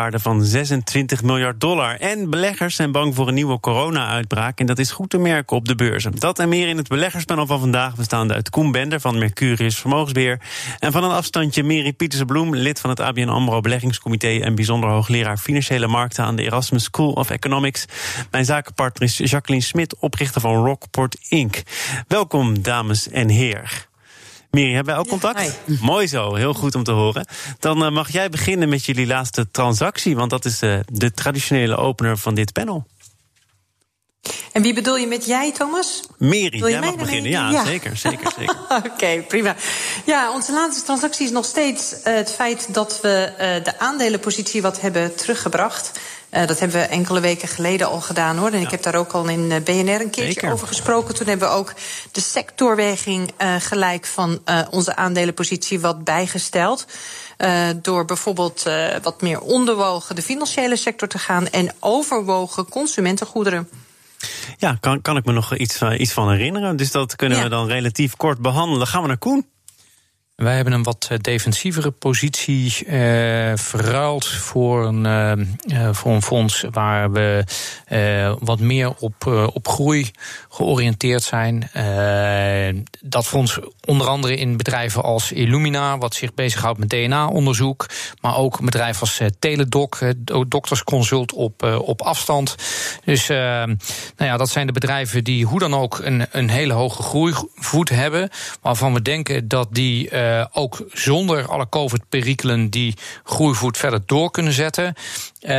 waarde van 26 miljard dollar. En beleggers zijn bang voor een nieuwe corona-uitbraak. En dat is goed te merken op de beurzen. Dat en meer in het beleggerspanel van vandaag. We staan uit Koen Bender van Mercurius Vermogensbeheer. En van een afstandje Mary Pieterse-Bloem, lid van het ABN AMRO Beleggingscomité... en bijzonder hoogleraar Financiële Markten aan de Erasmus School of Economics. Mijn zakenpartner is Jacqueline Smit, oprichter van Rockport Inc. Welkom, dames en heren. Miri, hebben wij ook contact? Mooi zo, heel goed om te horen. Dan uh, mag jij beginnen met jullie laatste transactie, want dat is uh, de traditionele opener van dit panel. En wie bedoel je met jij, Thomas? Miri, jij mag beginnen. Ja, ja, zeker, zeker, zeker. Oké, okay, prima. Ja, onze laatste transactie is nog steeds uh, het feit dat we uh, de aandelenpositie wat hebben teruggebracht. Uh, dat hebben we enkele weken geleden al gedaan hoor. En ja. ik heb daar ook al in BNR een keertje Zeker. over gesproken. Toen hebben we ook de sectorweging uh, gelijk van uh, onze aandelenpositie wat bijgesteld. door bijvoorbeeld wat meer onderwogen de financiële sector te gaan en overwogen consumentengoederen. Ja, kan, kan ik me nog iets, iets van herinneren. Dus dat kunnen ja. we dan relatief kort behandelen. Gaan we naar Koen. Wij hebben een wat defensievere positie uh, verruild voor een, uh, voor een fonds waar we uh, wat meer op, op groei georiënteerd zijn. dat fonds onder andere in bedrijven als Illumina, wat zich bezighoudt met DNA-onderzoek, maar ook bedrijven als Teledoc, doktersconsult op, op afstand. Dus nou ja, dat zijn de bedrijven die hoe dan ook een, een hele hoge groeivoet hebben, waarvan we denken dat die uh, ook zonder alle COVID-perikelen die groeivoet verder door kunnen zetten. Uh,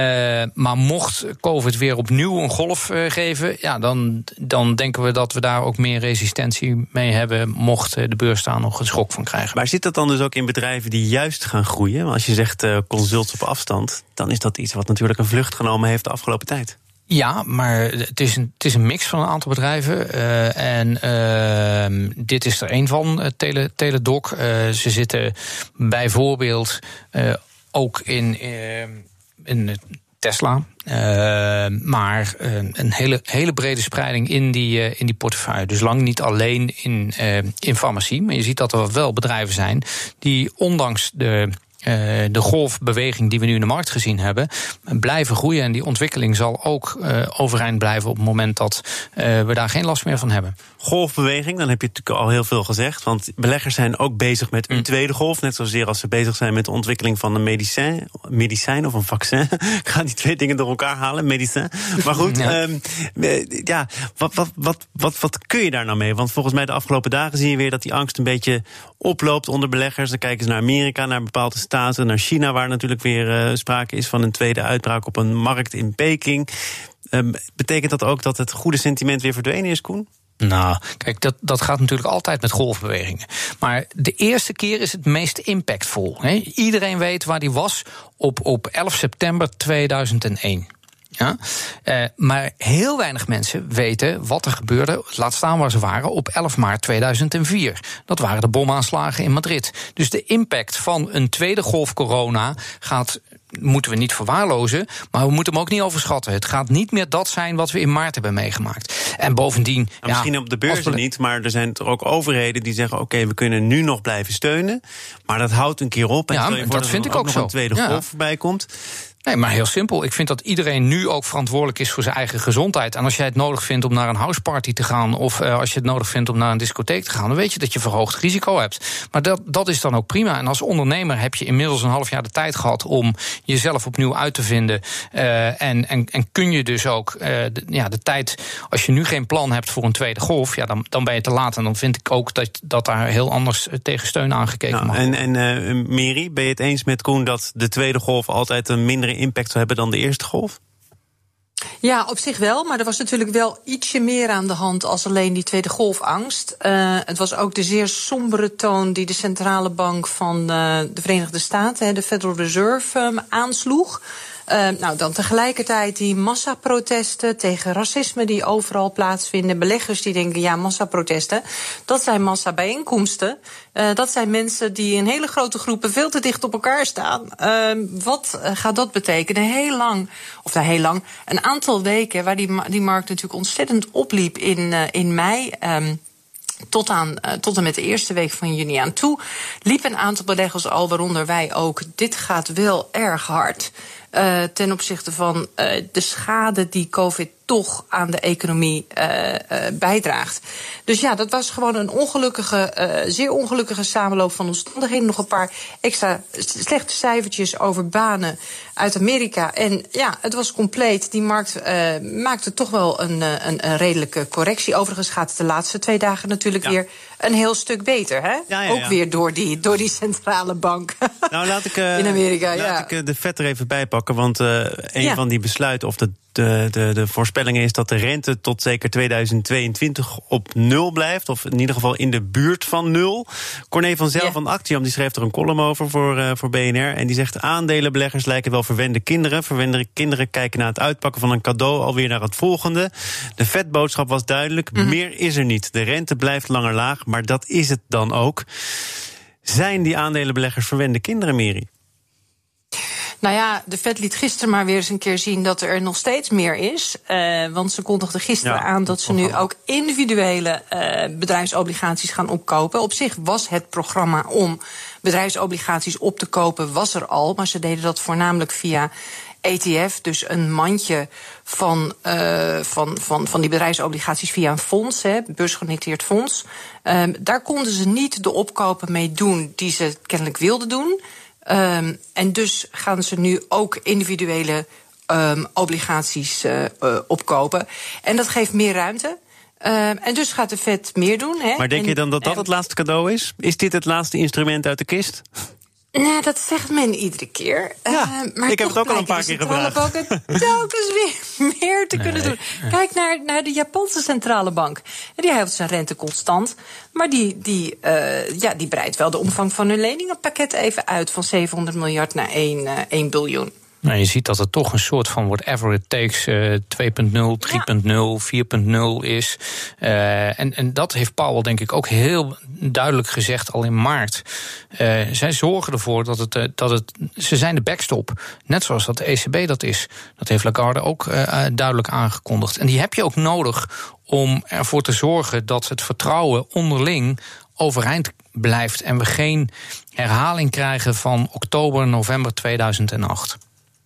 maar mocht COVID weer opnieuw een golf uh, geven, ja, dan, dan denken we dat we daar ook meer resistentie mee hebben, mocht de beurs daar nog een schok van krijgen. Maar zit dat dan dus ook in bedrijven die juist gaan groeien? Want als je zegt consults op afstand, dan is dat iets wat natuurlijk een vlucht genomen heeft de afgelopen tijd. Ja, maar het is een, het is een mix van een aantal bedrijven. Uh, en uh, dit is er een van, uh, Tele, Teledoc. ze zitten bijvoorbeeld ook in, in Tesla. maar een hele, hele brede spreiding in die, in die portefeuille. Dus lang niet alleen in, in farmacie. Maar je ziet dat er wel bedrijven zijn die ondanks de de golfbeweging die we nu in de markt gezien hebben, blijven groeien. En die ontwikkeling zal ook uh, overeind blijven op het moment dat uh, we daar geen last meer van hebben. Golfbeweging, dan heb je natuurlijk al heel veel gezegd. Want beleggers zijn ook bezig met een mm. tweede golf. Net zozeer als ze bezig zijn met de ontwikkeling van een medicijn, medicijn of een vaccin. Ik ga die twee dingen door elkaar halen, medicijn. Maar goed, ja, um, ja wat, wat, wat, wat, wat kun je daar nou mee? Want volgens mij de afgelopen dagen zie je weer dat die angst een beetje oploopt onder beleggers. Dan kijken ze naar Amerika, naar bepaalde staten, naar China, waar natuurlijk weer uh, sprake is van een tweede uitbraak op een markt in Peking. Um, betekent dat ook dat het goede sentiment weer verdwenen is, Koen? Nou, kijk, dat, dat gaat natuurlijk altijd met golfbewegingen. Maar de eerste keer is het meest impactvol. Hè? Iedereen weet waar die was op, op 11 september 2001. Ja? Uh, maar heel weinig mensen weten wat er gebeurde, laat staan waar ze waren, op 11 maart 2004. Dat waren de bomaanslagen in Madrid. Dus de impact van een tweede golf corona gaat moeten we niet verwaarlozen, maar we moeten hem ook niet overschatten. Het gaat niet meer dat zijn wat we in maart hebben meegemaakt. En bovendien. Nou, misschien op de beurzen niet, maar er zijn er ook overheden die zeggen: oké, we kunnen nu nog blijven steunen, maar dat houdt een keer op. En ja, dat vind ik ook zo. Een tweede ja. golf voorbij komt. Nee, maar heel simpel. Ik vind dat iedereen nu ook verantwoordelijk is voor zijn eigen gezondheid. En als jij het nodig vindt om naar een houseparty te gaan, of uh, als je het nodig vindt om naar een discotheek te gaan, dan weet je dat je verhoogd risico hebt. Maar dat, dat is dan ook prima. En als ondernemer heb je inmiddels een half jaar de tijd gehad om jezelf opnieuw uit te vinden. Uh, en, en, en kun je dus ook uh, de, ja, de tijd, als je nu geen plan hebt voor een tweede golf, ja, dan, dan ben je te laat. En dan vind ik ook dat, dat daar heel anders tegen steun aangekeken nou, mag En, en Mary, ben je het eens met Koen dat de tweede golf altijd een impact zou hebben dan de eerste golf? Ja, op zich wel. Maar er was natuurlijk wel ietsje meer aan de hand als alleen die tweede golfangst. Uh, het was ook de zeer sombere toon die de centrale bank van uh, de Verenigde Staten, de Federal Reserve, um, aansloeg. Nou, dan tegelijkertijd die massaprotesten tegen racisme die overal plaatsvinden. Beleggers die denken, ja, massaprotesten, dat zijn massabijeenkomsten. Uh, dat zijn mensen die in hele grote groepen veel te dicht op elkaar staan. Uh, wat gaat dat betekenen? Heel lang, of nou heel lang, een aantal weken waar die, die markt natuurlijk ontzettend opliep in, uh, in mei. Um, tot, aan, tot en met de eerste week van juni aan toe liep een aantal beleggers al, waaronder wij ook. Dit gaat wel erg hard. Uh, ten opzichte van uh, de schade die COVID toch aan de economie uh, uh, bijdraagt. Dus ja, dat was gewoon een ongelukkige, zeer ongelukkige samenloop van omstandigheden. Nog een paar extra slechte cijfertjes over banen uit Amerika. En ja, het was compleet. Die markt maakte toch wel een, een, een, redelijke correctie. Overigens gaat het de laatste twee dagen natuurlijk ja. weer een heel stuk beter. Hè? Ja, ja, Ook weer door die, door die centrale bank nou, laat ik, in Amerika. Laat ik de vet er even bij pakken. Want een van die besluiten, of de de, de, de voorspellingen is dat de rente tot zeker 2022 op nul blijft. Of in ieder geval in de buurt van nul. Corné van Zel van Actium die schreef er een column over voor, uh, voor BNR. En die zegt: aandelenbeleggers lijken wel verwende kinderen. Verwende kinderen kijken na het uitpakken van een cadeau alweer naar het volgende. De vetboodschap was duidelijk: mm. meer is er niet. De rente blijft langer laag, maar dat is het dan ook. Zijn die aandelenbeleggers verwende kinderen, Meri? Nou ja, de Fed liet gisteren maar weer eens een keer zien dat er nog steeds meer is. Uh, want ze kondigde gisteren ja, aan dat ze nu ook individuele uh, bedrijfsobligaties gaan opkopen. Op zich was het programma om bedrijfsobligaties op te kopen, was er al. Maar ze deden dat voornamelijk via ETF, dus een mandje van, uh, van, van, van die bedrijfsobligaties via een fonds, hè, beursgenoteerd fonds. Um, daar konden ze niet de opkopen mee doen die ze kennelijk wilden doen. Um, en dus gaan ze nu ook individuele um, obligaties uh, uh, opkopen. En dat geeft meer ruimte. Um, en dus gaat de Fed meer doen. Hè. Maar denk en, je dan dat dat het laatste cadeau is? Is dit het laatste instrument uit de kist? Nou, dat zegt men iedere keer. Ja, uh, maar ik heb het ook al een paar keer gevraagd. ook het telkens weer meer te nee, kunnen doen. Kijk naar, naar de Japanse centrale bank. Die houdt zijn rente constant. Maar die, die, uh, ja, die breidt wel de omvang van hun leningenpakket even uit... van 700 miljard naar 1, uh, 1 biljoen. Nou, je ziet dat het toch een soort van whatever it takes uh, 2.0, 3.0, 4.0 is. Uh, en, en dat heeft Powell denk ik ook heel duidelijk gezegd al in maart. Uh, zij zorgen ervoor dat het, uh, dat het. Ze zijn de backstop. Net zoals dat de ECB dat is. Dat heeft Lagarde ook duidelijk aangekondigd. En die heb je ook nodig om ervoor te zorgen dat het vertrouwen onderling overeind blijft. En we geen herhaling krijgen van oktober, november 2008.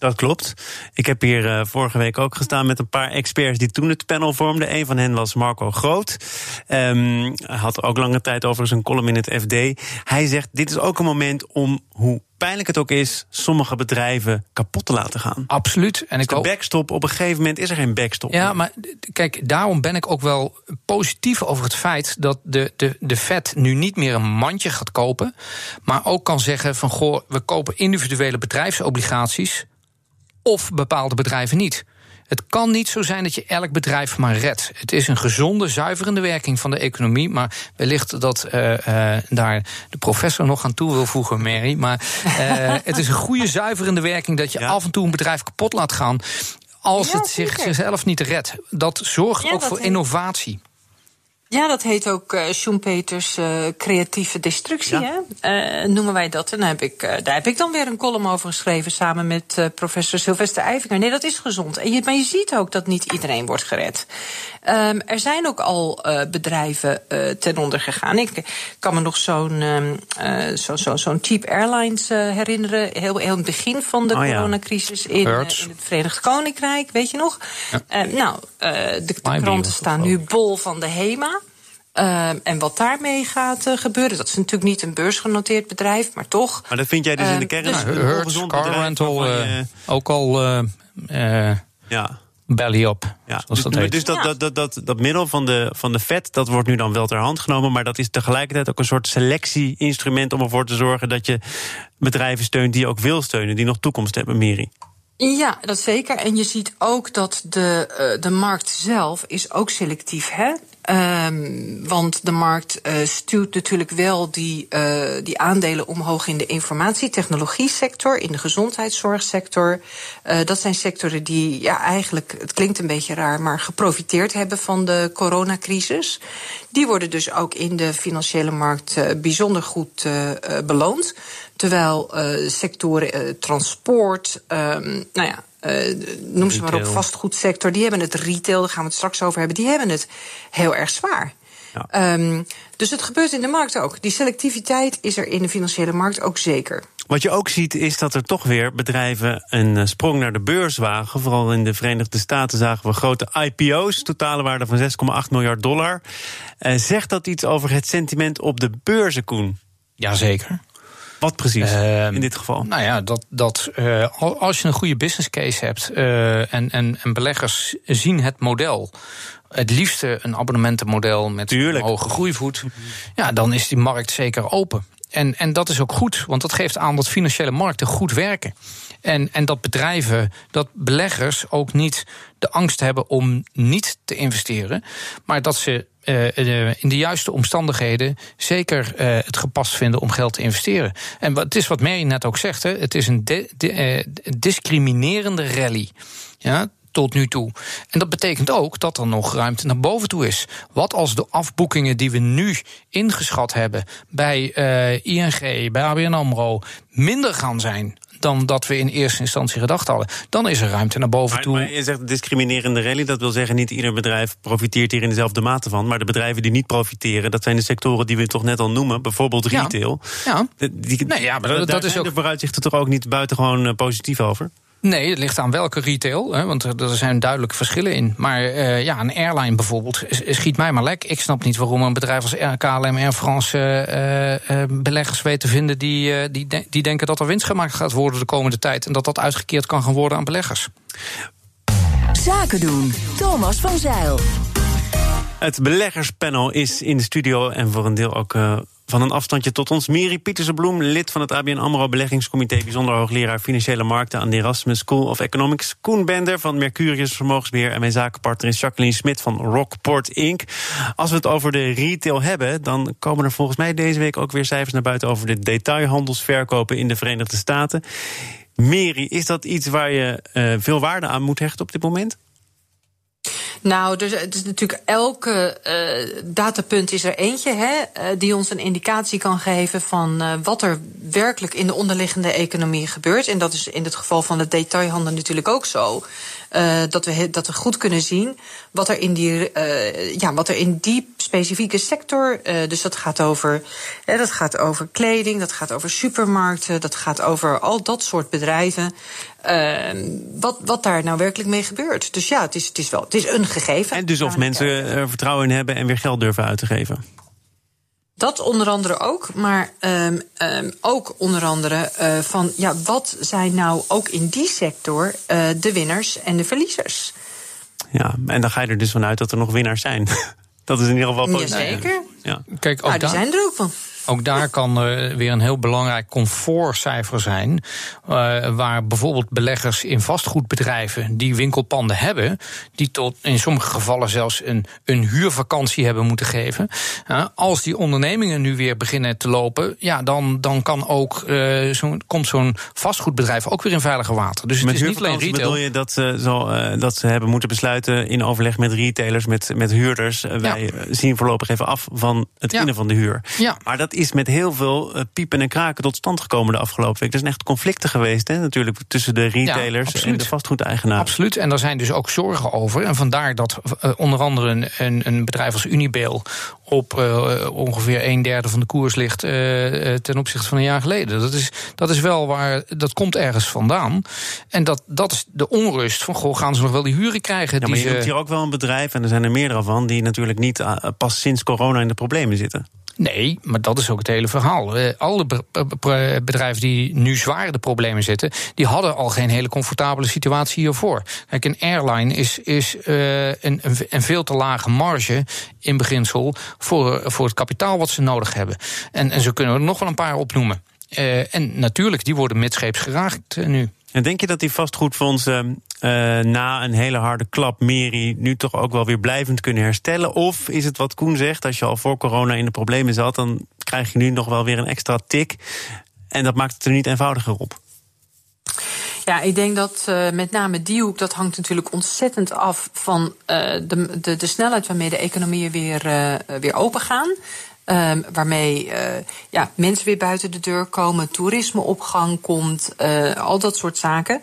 Dat klopt. Ik heb hier uh, vorige week ook gestaan met een paar experts die toen het panel vormden. Een van hen was Marco Groot. Um, had ook lange tijd overigens een column in het FD. Hij zegt: Dit is ook een moment om, hoe pijnlijk het ook is, sommige bedrijven kapot te laten gaan. Absoluut. En ik dus de backstop, op een gegeven moment is er geen backstop. Ja, maar kijk, daarom ben ik ook wel positief over het feit dat de, de, de Fed nu niet meer een mandje gaat kopen. Maar ook kan zeggen: van goh, we kopen individuele bedrijfsobligaties of bepaalde bedrijven niet. Het kan niet zo zijn dat je elk bedrijf maar redt. Het is een gezonde, zuiverende werking van de economie. Maar wellicht dat uh, uh, daar de professor nog aan toe wil voegen, Mary. Maar uh, het is een goede, zuiverende werking dat je ja. af en toe een bedrijf kapot laat gaan. als ja, het zich, zichzelf niet redt. Dat zorgt ja, ook dat voor innovatie. Ja, dat heet ook uh, Schoenpeters uh, creatieve destructie, ja. hè? Uh, noemen wij dat. En daar heb, ik, daar heb ik dan weer een column over geschreven... samen met professor Sylvester Eifinger. Nee, dat is gezond. En je, maar je ziet ook dat niet iedereen wordt gered. Um, er zijn ook al bedrijven ten onder gegaan. Ik kan me nog zo'n um, zo, zo, zo'n Cheap Airlines herinneren. Heel, heel het begin van de oh, coronacrisis in, in, het Verenigd Koninkrijk, weet je nog? Ja. nou, de, de kranten staan nu bol van de HEMA... Uh, en wat daarmee gaat uh, gebeuren, dat is natuurlijk niet een beursgenoteerd bedrijf, maar toch. Maar dat vind jij dus uh, in de kern dus, een Hertz, Car Rental, je... ook al ja. belly up. Ja, dus, dat, dus dat, dat, dat, dat, dat middel van de, van de vet, dat wordt nu dan wel ter hand genomen, maar dat is tegelijkertijd ook een soort selectie-instrument om ervoor te zorgen dat je bedrijven steunt die je ook wil steunen, die nog toekomst hebben, Miri. Ja, dat zeker. En je ziet ook dat de, uh, de markt zelf is ook selectief. Hè? Um, want de markt uh, stuurt natuurlijk wel die, uh, die aandelen omhoog in de informatietechnologie sector, in de gezondheidszorgsector. Uh, dat zijn sectoren die ja, eigenlijk, het klinkt een beetje raar, maar geprofiteerd hebben van de coronacrisis. Die worden dus ook in de financiële markt bijzonder goed beloond. Terwijl sectoren transport, um, nou ja, uh, noem ze maar op, vastgoedsector, die hebben het retail, daar gaan we het straks over hebben, die hebben het heel erg zwaar. Ja. Um, dus het gebeurt in de markt ook. Die selectiviteit is er in de financiële markt ook zeker. Wat je ook ziet is dat er toch weer bedrijven een eh, sprong naar de beurs wagen. Vooral in de Verenigde Staten zagen we grote IPO's, totale waarde van 6,8 miljard dollar. Uh, zegt dat iets over het sentiment op de beurzen, Koen? Jazeker. Wat precies uh, in dit geval? Nou ja, dat, dat uh, als je een goede business case hebt uh, en, en, en beleggers zien het model het liefste een abonnementenmodel met een hoge groeivoet. Ja, dan is die markt zeker open. En, en dat is ook goed, want dat geeft aan dat financiële markten goed werken. En, en dat bedrijven, dat beleggers ook niet de angst hebben om niet te investeren, maar dat ze uh, in de juiste omstandigheden zeker uh, het gepast vinden om geld te investeren. En het is wat Mary net ook zegt, hè, het is een de, de, discriminerende rally. Ja, tot nu toe. En dat betekent ook dat er nog ruimte naar boven toe is. Wat als de afboekingen die we nu ingeschat hebben bij uh, ING, bij ABN AMRO, minder gaan zijn dan dat we in eerste instantie gedacht hadden. Dan is er ruimte naar boven toe. Maar je zegt discriminerende rally, dat wil zeggen niet ieder bedrijf profiteert hier in dezelfde mate van. Maar de bedrijven die niet profiteren, dat zijn de sectoren die we toch net al noemen, bijvoorbeeld retail. Ja, ja. Die, nee, ja maar dat, dat is ook. de vooruitzichten toch ook niet buitengewoon uh, positief over? Nee, het ligt aan welke retail, hè, want er, zijn duidelijke verschillen in. Maar uh, ja, een airline bijvoorbeeld, schiet mij maar lek. Ik snap niet waarom een bedrijf als KLM Air France uh, uh, beleggers weet te vinden die, die, die denken dat er winst gemaakt gaat worden de komende tijd. En dat dat uitgekeerd kan gaan worden aan beleggers. Zaken doen. Thomas van Zeil. Het beleggerspanel is in de studio en voor een deel ook van een afstandje tot ons. Miri Pietersenbloem, lid van het ABN AMRO Beleggingscomité... bijzonder hoogleraar Financiële Markten aan de Erasmus School of Economics. Koen Bender van Mercurius Vermogensbeheer... en mijn zakenpartner is Jacqueline Smit van Rockport Inc. Als we het over de retail hebben... dan komen er volgens mij deze week ook weer cijfers naar buiten... over de detailhandelsverkopen in de Verenigde Staten. Miri, is dat iets waar je uh, veel waarde aan moet hechten op dit moment? Nou, dus het is natuurlijk elke uh, datapunt is er eentje hè, uh, die ons een indicatie kan geven van uh, wat er werkelijk in de onderliggende economie gebeurt. En dat is in het geval van de detailhandel natuurlijk ook zo. Uh, dat, we, dat we goed kunnen zien wat er in die, uh, ja, wat er in die specifieke sector. Uh, dus dat gaat over, dat gaat over kleding, dat gaat over supermarkten, dat gaat over al dat soort bedrijven. wat, wat daar nou werkelijk mee gebeurt. Dus ja, het is, het is wel het is een gegeven. En dus of mensen er vertrouwen in hebben en weer geld durven uit te geven. Dat onder andere ook, maar um, um, ook onder andere uh, van ja, wat zijn nou ook in die sector uh, de winnaars en de verliezers? Ja, en dan ga je er dus vanuit dat er nog winnaars zijn. dat is in ieder geval positief. Jazeker. Ja. Kijk, ook nou, die zijn er ook van. Ook daar kan weer een heel belangrijk comfortcijfer zijn. Uh, waar bijvoorbeeld beleggers in vastgoedbedrijven die winkelpanden hebben, die tot in sommige gevallen zelfs een, een huurvakantie hebben moeten geven. Uh, als die ondernemingen nu weer beginnen te lopen, ja, dan, dan kan ook, uh, zo, komt zo'n vastgoedbedrijf ook weer in veilige water. Dus het is niet alleen retail. bedoel je dat, ze zo, dat ze hebben moeten besluiten in overleg met retailers, met, met huurders. wij ja. zien voorlopig even af van het ja. innen van de huur. Ja. Maar dat is met heel veel uh, piepen en kraken tot stand gekomen de afgelopen week. Er zijn echt conflicten geweest, hè, natuurlijk, tussen de retailers ja, en de vastgoedeigenaren. Absoluut, en daar zijn dus ook zorgen over. En vandaar dat uh, onder andere een, een, bedrijf als Unibail op uh, ongeveer een derde van de koers ligt ten opzichte van een jaar geleden. Dat is, dat is wel waar, dat komt ergens vandaan. En dat, dat is de onrust van, goh, gaan ze nog wel die huren krijgen? Ja, maar je hebt hier ook wel een bedrijf, en er zijn er meerdere van, die natuurlijk niet pas sinds corona in de problemen zitten. Nee, maar dat is ook het hele verhaal. Uh, alle bedrijven die nu zwaar de problemen zitten, die hadden al geen hele comfortabele situatie hiervoor. Kijk, een airline is, is uh, een, een veel te lage marge in beginsel voor, voor het kapitaal wat ze nodig hebben. En, en zo kunnen we er nog wel een paar opnoemen. En natuurlijk, die worden midscheeps geraakt nu. En denk je dat die vastgoedfondsen uh, na een hele harde klap, Meri, nu toch ook wel weer blijvend kunnen herstellen? Of is het wat Koen zegt, als je al voor corona in de problemen zat, dan krijg je nu nog wel weer een extra tik. En dat maakt het er niet eenvoudiger op. Ja, ik denk dat uh, met name die hoek, dat hangt natuurlijk ontzettend af van uh, de, de, de snelheid waarmee de economieën weer, uh, weer open gaan. Um, waarmee uh, ja, mensen weer buiten de deur komen, toerisme op gang komt, uh, al dat soort zaken.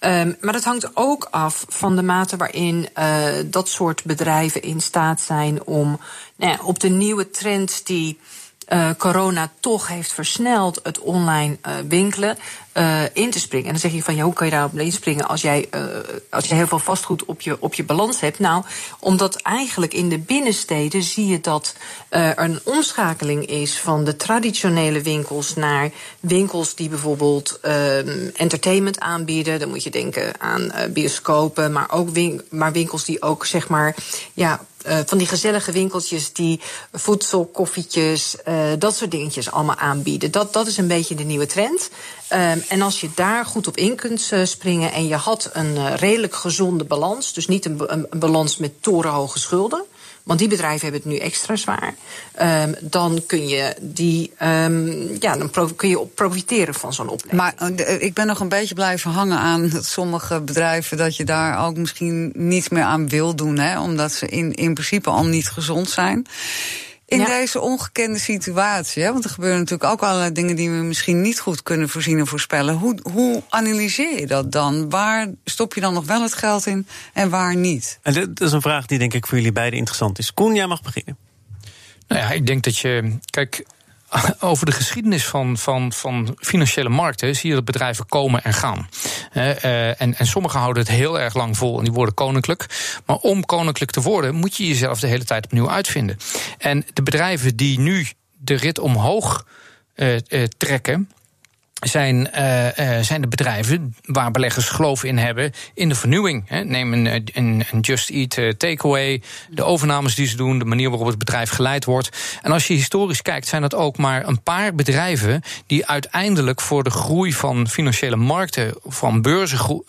Um, maar dat hangt ook af van de mate waarin uh, dat soort bedrijven in staat zijn om nou op de nieuwe trends die uh, corona toch heeft versneld het online uh, winkelen uh, in te springen. En dan zeg je van ja, hoe kan je daarop inspringen als jij, als je heel veel vastgoed op je, op je balans hebt? Nou, omdat eigenlijk in de binnensteden zie je dat er een omschakeling is van de traditionele winkels naar winkels die bijvoorbeeld entertainment aanbieden. Dan moet je denken aan bioscopen, maar ook maar winkels die ook zeg maar ja, uh, van die gezellige winkeltjes die voedsel, koffietjes, uh, dat soort dingetjes allemaal aanbieden. Dat, dat is een beetje de nieuwe trend. Um, en als je daar goed op in kunt uh, springen en je had een redelijk gezonde balans, dus niet een, een, een balans met torenhoge schulden. Want die bedrijven hebben het nu extra zwaar. Um, dan kun je die, um, ja, dan kun je profiteren van zo'n opleving. Maar uh, ik ben nog een beetje blijven hangen aan dat sommige bedrijven dat je daar ook misschien niets meer aan wil doen, hè, omdat ze in, in principe al niet gezond zijn. In ja. deze ongekende situatie, hè, want er gebeuren natuurlijk ook allerlei dingen die we misschien niet goed kunnen voorzien en voorspellen. Hoe, hoe analyseer je dat dan? Waar stop je dan nog wel het geld in en waar niet? En dit is een vraag die denk ik voor jullie beiden interessant is. Koen, jij mag beginnen. Nou ja, ik denk dat je. Kijk, over de geschiedenis van, van, van financiële markten zie je dat bedrijven komen en gaan. Uh, en, en sommigen houden het heel erg lang vol en die worden koninklijk. Maar om koninklijk te worden, moet je jezelf de hele tijd opnieuw uitvinden. En de bedrijven die nu de rit omhoog uh, uh, trekken zijn, uh, zijn de bedrijven waar beleggers geloof in hebben in de vernieuwing. Hè. Neem een, een, een Just Eat takeaway, de overnames die ze doen, de manier waarop het bedrijf geleid wordt. En als je historisch kijkt, zijn dat ook maar een paar bedrijven die uiteindelijk voor de groei van financiële markten, van beurzen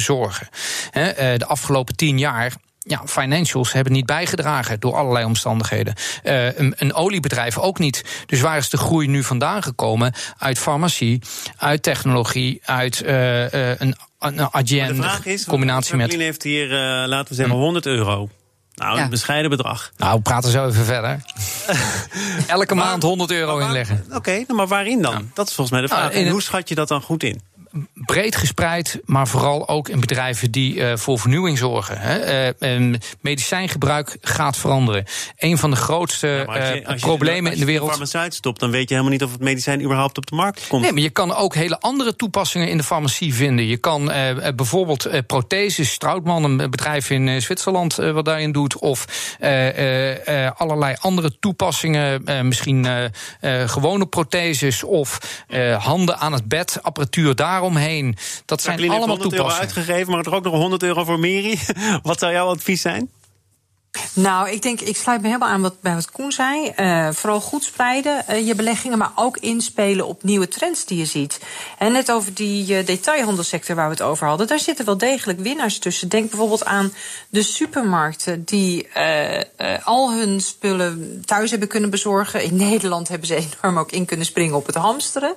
zorgen. Hè. de afgelopen tien jaar ja, financials hebben niet bijgedragen door allerlei omstandigheden. Uh, een, een, oliebedrijf ook niet. Dus waar is de groei nu vandaan gekomen? Uit farmacie, uit technologie, uit uh, uh, een, een agenda, combinatie met... heeft hier, laten we zeggen, 100 euro. Nou, ja. een bescheiden bedrag. Nou, we praten zo even verder. Elke maand 100 euro inleggen. Oké, okay, nou, maar waarin dan? Ja. Dat is volgens mij de vraag. Nou, en hoe schat je dat dan goed in? Breed gespreid, maar vooral ook in bedrijven die uh, voor vernieuwing zorgen. Hè. Uh, medicijngebruik gaat veranderen. Een van de grootste ja, als je, als problemen in de wereld. Als je farmaceut stopt, dan weet je helemaal niet of het medicijn überhaupt op de markt komt. Nee, maar je kan ook hele andere toepassingen in de farmacie vinden. Je kan bijvoorbeeld protheses, Stroutman, een bedrijf in Zwitserland, wat daarin doet, of allerlei andere toepassingen, misschien gewone protheses of handen aan het bed, apparatuur daar daaromheen. Dat zijn allemaal toepassingen. euro uitgegeven, maar er ook nog 100 euro voor Meri. Wat zou jouw advies zijn? Nou, ik denk, ik sluit me helemaal aan wat, bij wat Koen zei. Uh, vooral goed spreiden uh, je beleggingen, maar ook inspelen op nieuwe trends die je ziet. En net over die uh, detailhandelsector waar we het over hadden, daar zitten wel degelijk winnaars tussen. Denk bijvoorbeeld aan de supermarkten die al hun spullen thuis hebben kunnen bezorgen. In Nederland hebben ze enorm ook in kunnen springen op het hamsteren.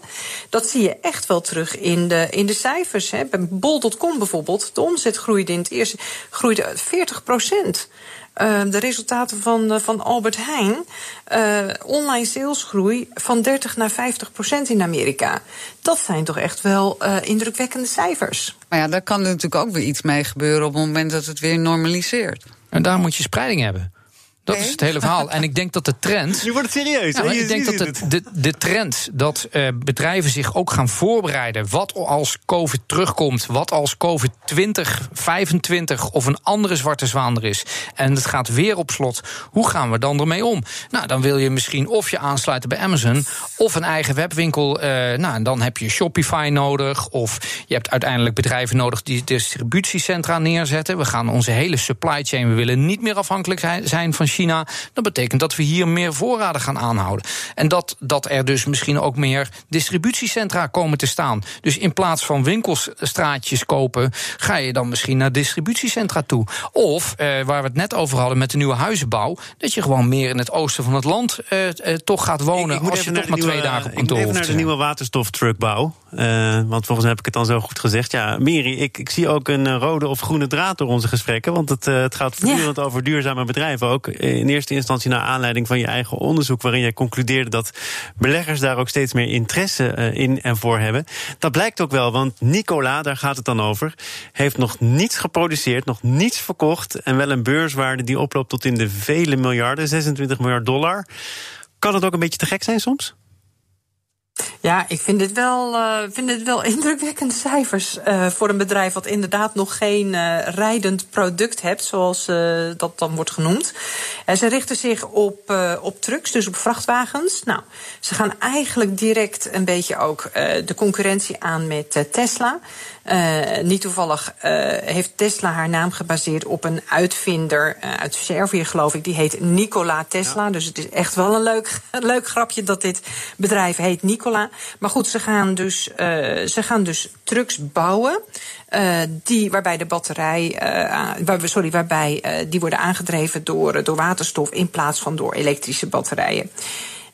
Dat zie je echt wel terug in de, in de cijfers. Hè. Bij bol.com bijvoorbeeld, de omzet groeide in het eerste groeide 40 procent. Uh, de resultaten van, uh, van Albert Heijn. Uh, online salesgroei van 30 naar 50 procent in Amerika. Dat zijn toch echt wel indrukwekkende cijfers. Maar ja, daar kan er natuurlijk ook weer iets mee gebeuren op het moment dat het weer normaliseert. En daar moet je spreiding hebben. Dat nee. is het hele verhaal. En ik denk dat de trend. Nu wordt het serieus. Ik denk dat de, de trend dat uh, bedrijven zich ook gaan voorbereiden. Wat als COVID terugkomt. Wat als COVID 2025 of een andere zwarte zwaan er is. En het gaat weer op slot. Hoe gaan we dan ermee om? Nou, dan wil je misschien of je aansluiten bij Amazon. Of een eigen webwinkel. Uh, nou, dan heb je Shopify nodig. Of je hebt uiteindelijk bedrijven nodig die distributiecentra neerzetten. We gaan onze hele supply chain. We willen niet meer afhankelijk zijn van China, dan betekent dat we hier meer voorraden gaan aanhouden. En dat, dat er dus misschien ook meer distributiecentra komen te staan. Dus in plaats van winkelstraatjes kopen, ga je dan misschien naar distributiecentra toe. Of, eh, waar we het net over hadden met de nieuwe huizenbouw, dat je gewoon meer in het oosten van het land eh, eh, toch gaat wonen. als je toch maar twee dagen op kantoor Ik even naar de nieuwe waterstoftruckbouw. Uh, want volgens mij heb ik het dan zo goed gezegd. Ja, Miri, ik, ik zie ook een rode of groene draad door onze gesprekken. Want het, het gaat voortdurend over duurzame bedrijven. Ook in eerste instantie naar aanleiding van je eigen onderzoek, waarin jij concludeerde dat beleggers daar ook steeds meer interesse in en voor hebben. Dat blijkt ook wel, want Nicola, daar gaat het dan over, heeft nog niets geproduceerd, nog niets verkocht. En wel een beurswaarde die oploopt tot in de vele miljarden, 26 miljard dollar. Kan het ook een beetje te gek zijn soms? Ja, ik vind dit wel, uh, vind dit wel indrukwekkende cijfers uh, voor een bedrijf wat inderdaad nog geen uh, rijdend product hebt, zoals dat dan wordt genoemd. En ze richten zich op, op trucks, dus op vrachtwagens. Nou, ze gaan eigenlijk direct een beetje ook de concurrentie aan met Tesla. Uh, niet toevallig uh, heeft Tesla haar naam gebaseerd op een uitvinder uh, uit Servië, geloof ik. Die heet Nikola Tesla. Ja. Dus het is echt wel een leuk, leuk grapje dat dit bedrijf heet Nikola. Maar goed, ze gaan dus, ze gaan dus trucks bouwen. die, waarbij de batterij, waar, sorry, waarbij die worden aangedreven door, door waterstof in plaats van door elektrische batterijen.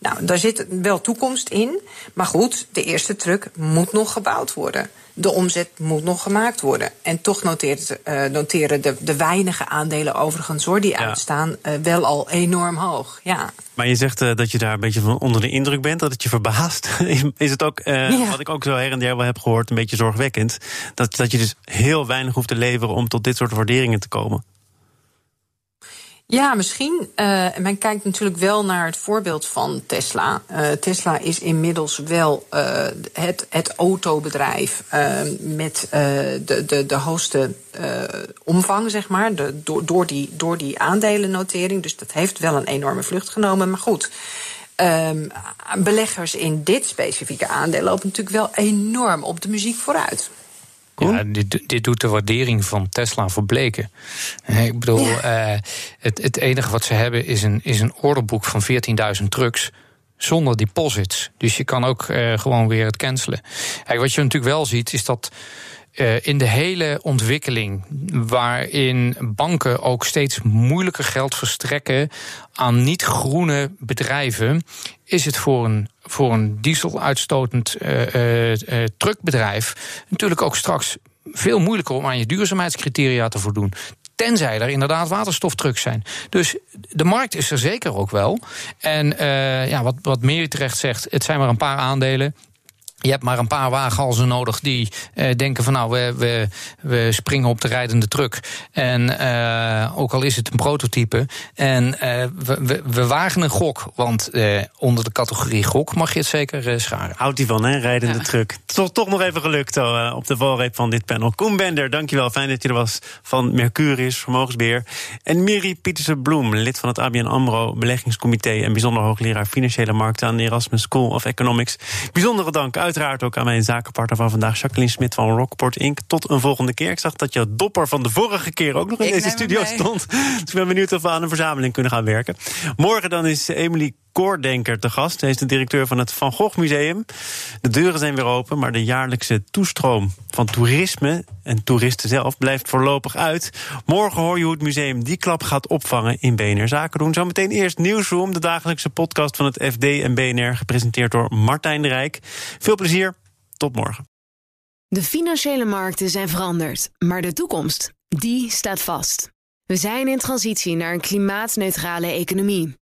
Nou, daar zit wel toekomst in. Maar goed, de eerste truck moet nog gebouwd worden. De omzet moet nog gemaakt worden. En toch noteert, uh, noteren de, de weinige aandelen overigens hoor, die ja. uitstaan, uh, wel al enorm hoog. Ja. Maar je zegt uh, dat je daar een beetje van onder de indruk bent, dat het je verbaast. Is het ook, ja. wat ik ook zo her en der wel heb gehoord, een beetje zorgwekkend. Dat, dat je dus heel weinig hoeft te leveren om tot dit soort waarderingen te komen? Ja, misschien. Uh, men kijkt natuurlijk wel naar het voorbeeld van Tesla. Uh, Tesla is inmiddels wel uh, het, het autobedrijf met de, de, de hoogste omvang, zeg maar, door, die, door die aandelennotering. Dus dat heeft wel een enorme vlucht genomen. Maar goed. Um, beleggers in dit specifieke aandeel lopen natuurlijk wel enorm op de muziek vooruit. Ja, dit, dit, doet de waardering van Tesla verbleken. Ik bedoel, ja. uh, het, het, enige wat ze hebben is een, is een orderboek van 14.000 trucks zonder deposits. Dus je kan ook uh, gewoon weer het cancelen. Kijk, wat je natuurlijk wel ziet, is dat uh, in de hele ontwikkeling, waarin banken ook steeds moeilijker geld verstrekken aan niet-groene bedrijven, is het voor een, voor een dieseluitstotend uh, uh, truckbedrijf natuurlijk ook straks veel moeilijker om aan je duurzaamheidscriteria te voldoen. Tenzij er inderdaad waterstoftrucks zijn. Dus de markt is er zeker ook wel. En ja, wat, wat Mary terecht zegt, het zijn maar een paar aandelen. Je hebt maar een paar wagenhalzen nodig die uh, denken van nou, we, we, we springen op de rijdende truck. En uh, ook al is het een prototype. En uh, we, we, we, wagen een gok, want onder de categorie gok mag je het zeker scharen. Houdt die van, hè, rijdende ja. truck. Toch, toch nog even gelukt op de valreep van dit panel. Koen Bender, dankjewel. Fijn dat je er was van Mercurius, Vermogensbeheer. En Miri Pietersen-Bloem, lid van het ABN AMRO Beleggingscomité... en bijzonder hoogleraar Financiële Markten aan de Erasmus School of Economics. Bijzondere dank uit uiteraard ook aan mijn zakenpartner van vandaag, Jacqueline Smit van Rockport Inc. Tot een volgende keer. Ik zag dat je dopper van de vorige keer ook nog in ik deze studio stond. Dus ik ben benieuwd of we aan een verzameling kunnen gaan werken. Morgen dan is Emily Koordenker te gast. Hij is de directeur van het Van Gogh Museum. De deuren zijn weer open, maar de jaarlijkse toestroom van toerisme en toeristen zelf blijft voorlopig uit. Morgen hoor je hoe het museum die klap gaat opvangen in BNR Zaken doen. Zometeen eerst Nieuwsroom, de dagelijkse podcast van het FD en BNR, gepresenteerd door Martijn de Rijk. Veel plezier, tot morgen. De financiële markten zijn veranderd, maar de toekomst, die staat vast. We zijn in transitie naar een klimaatneutrale economie.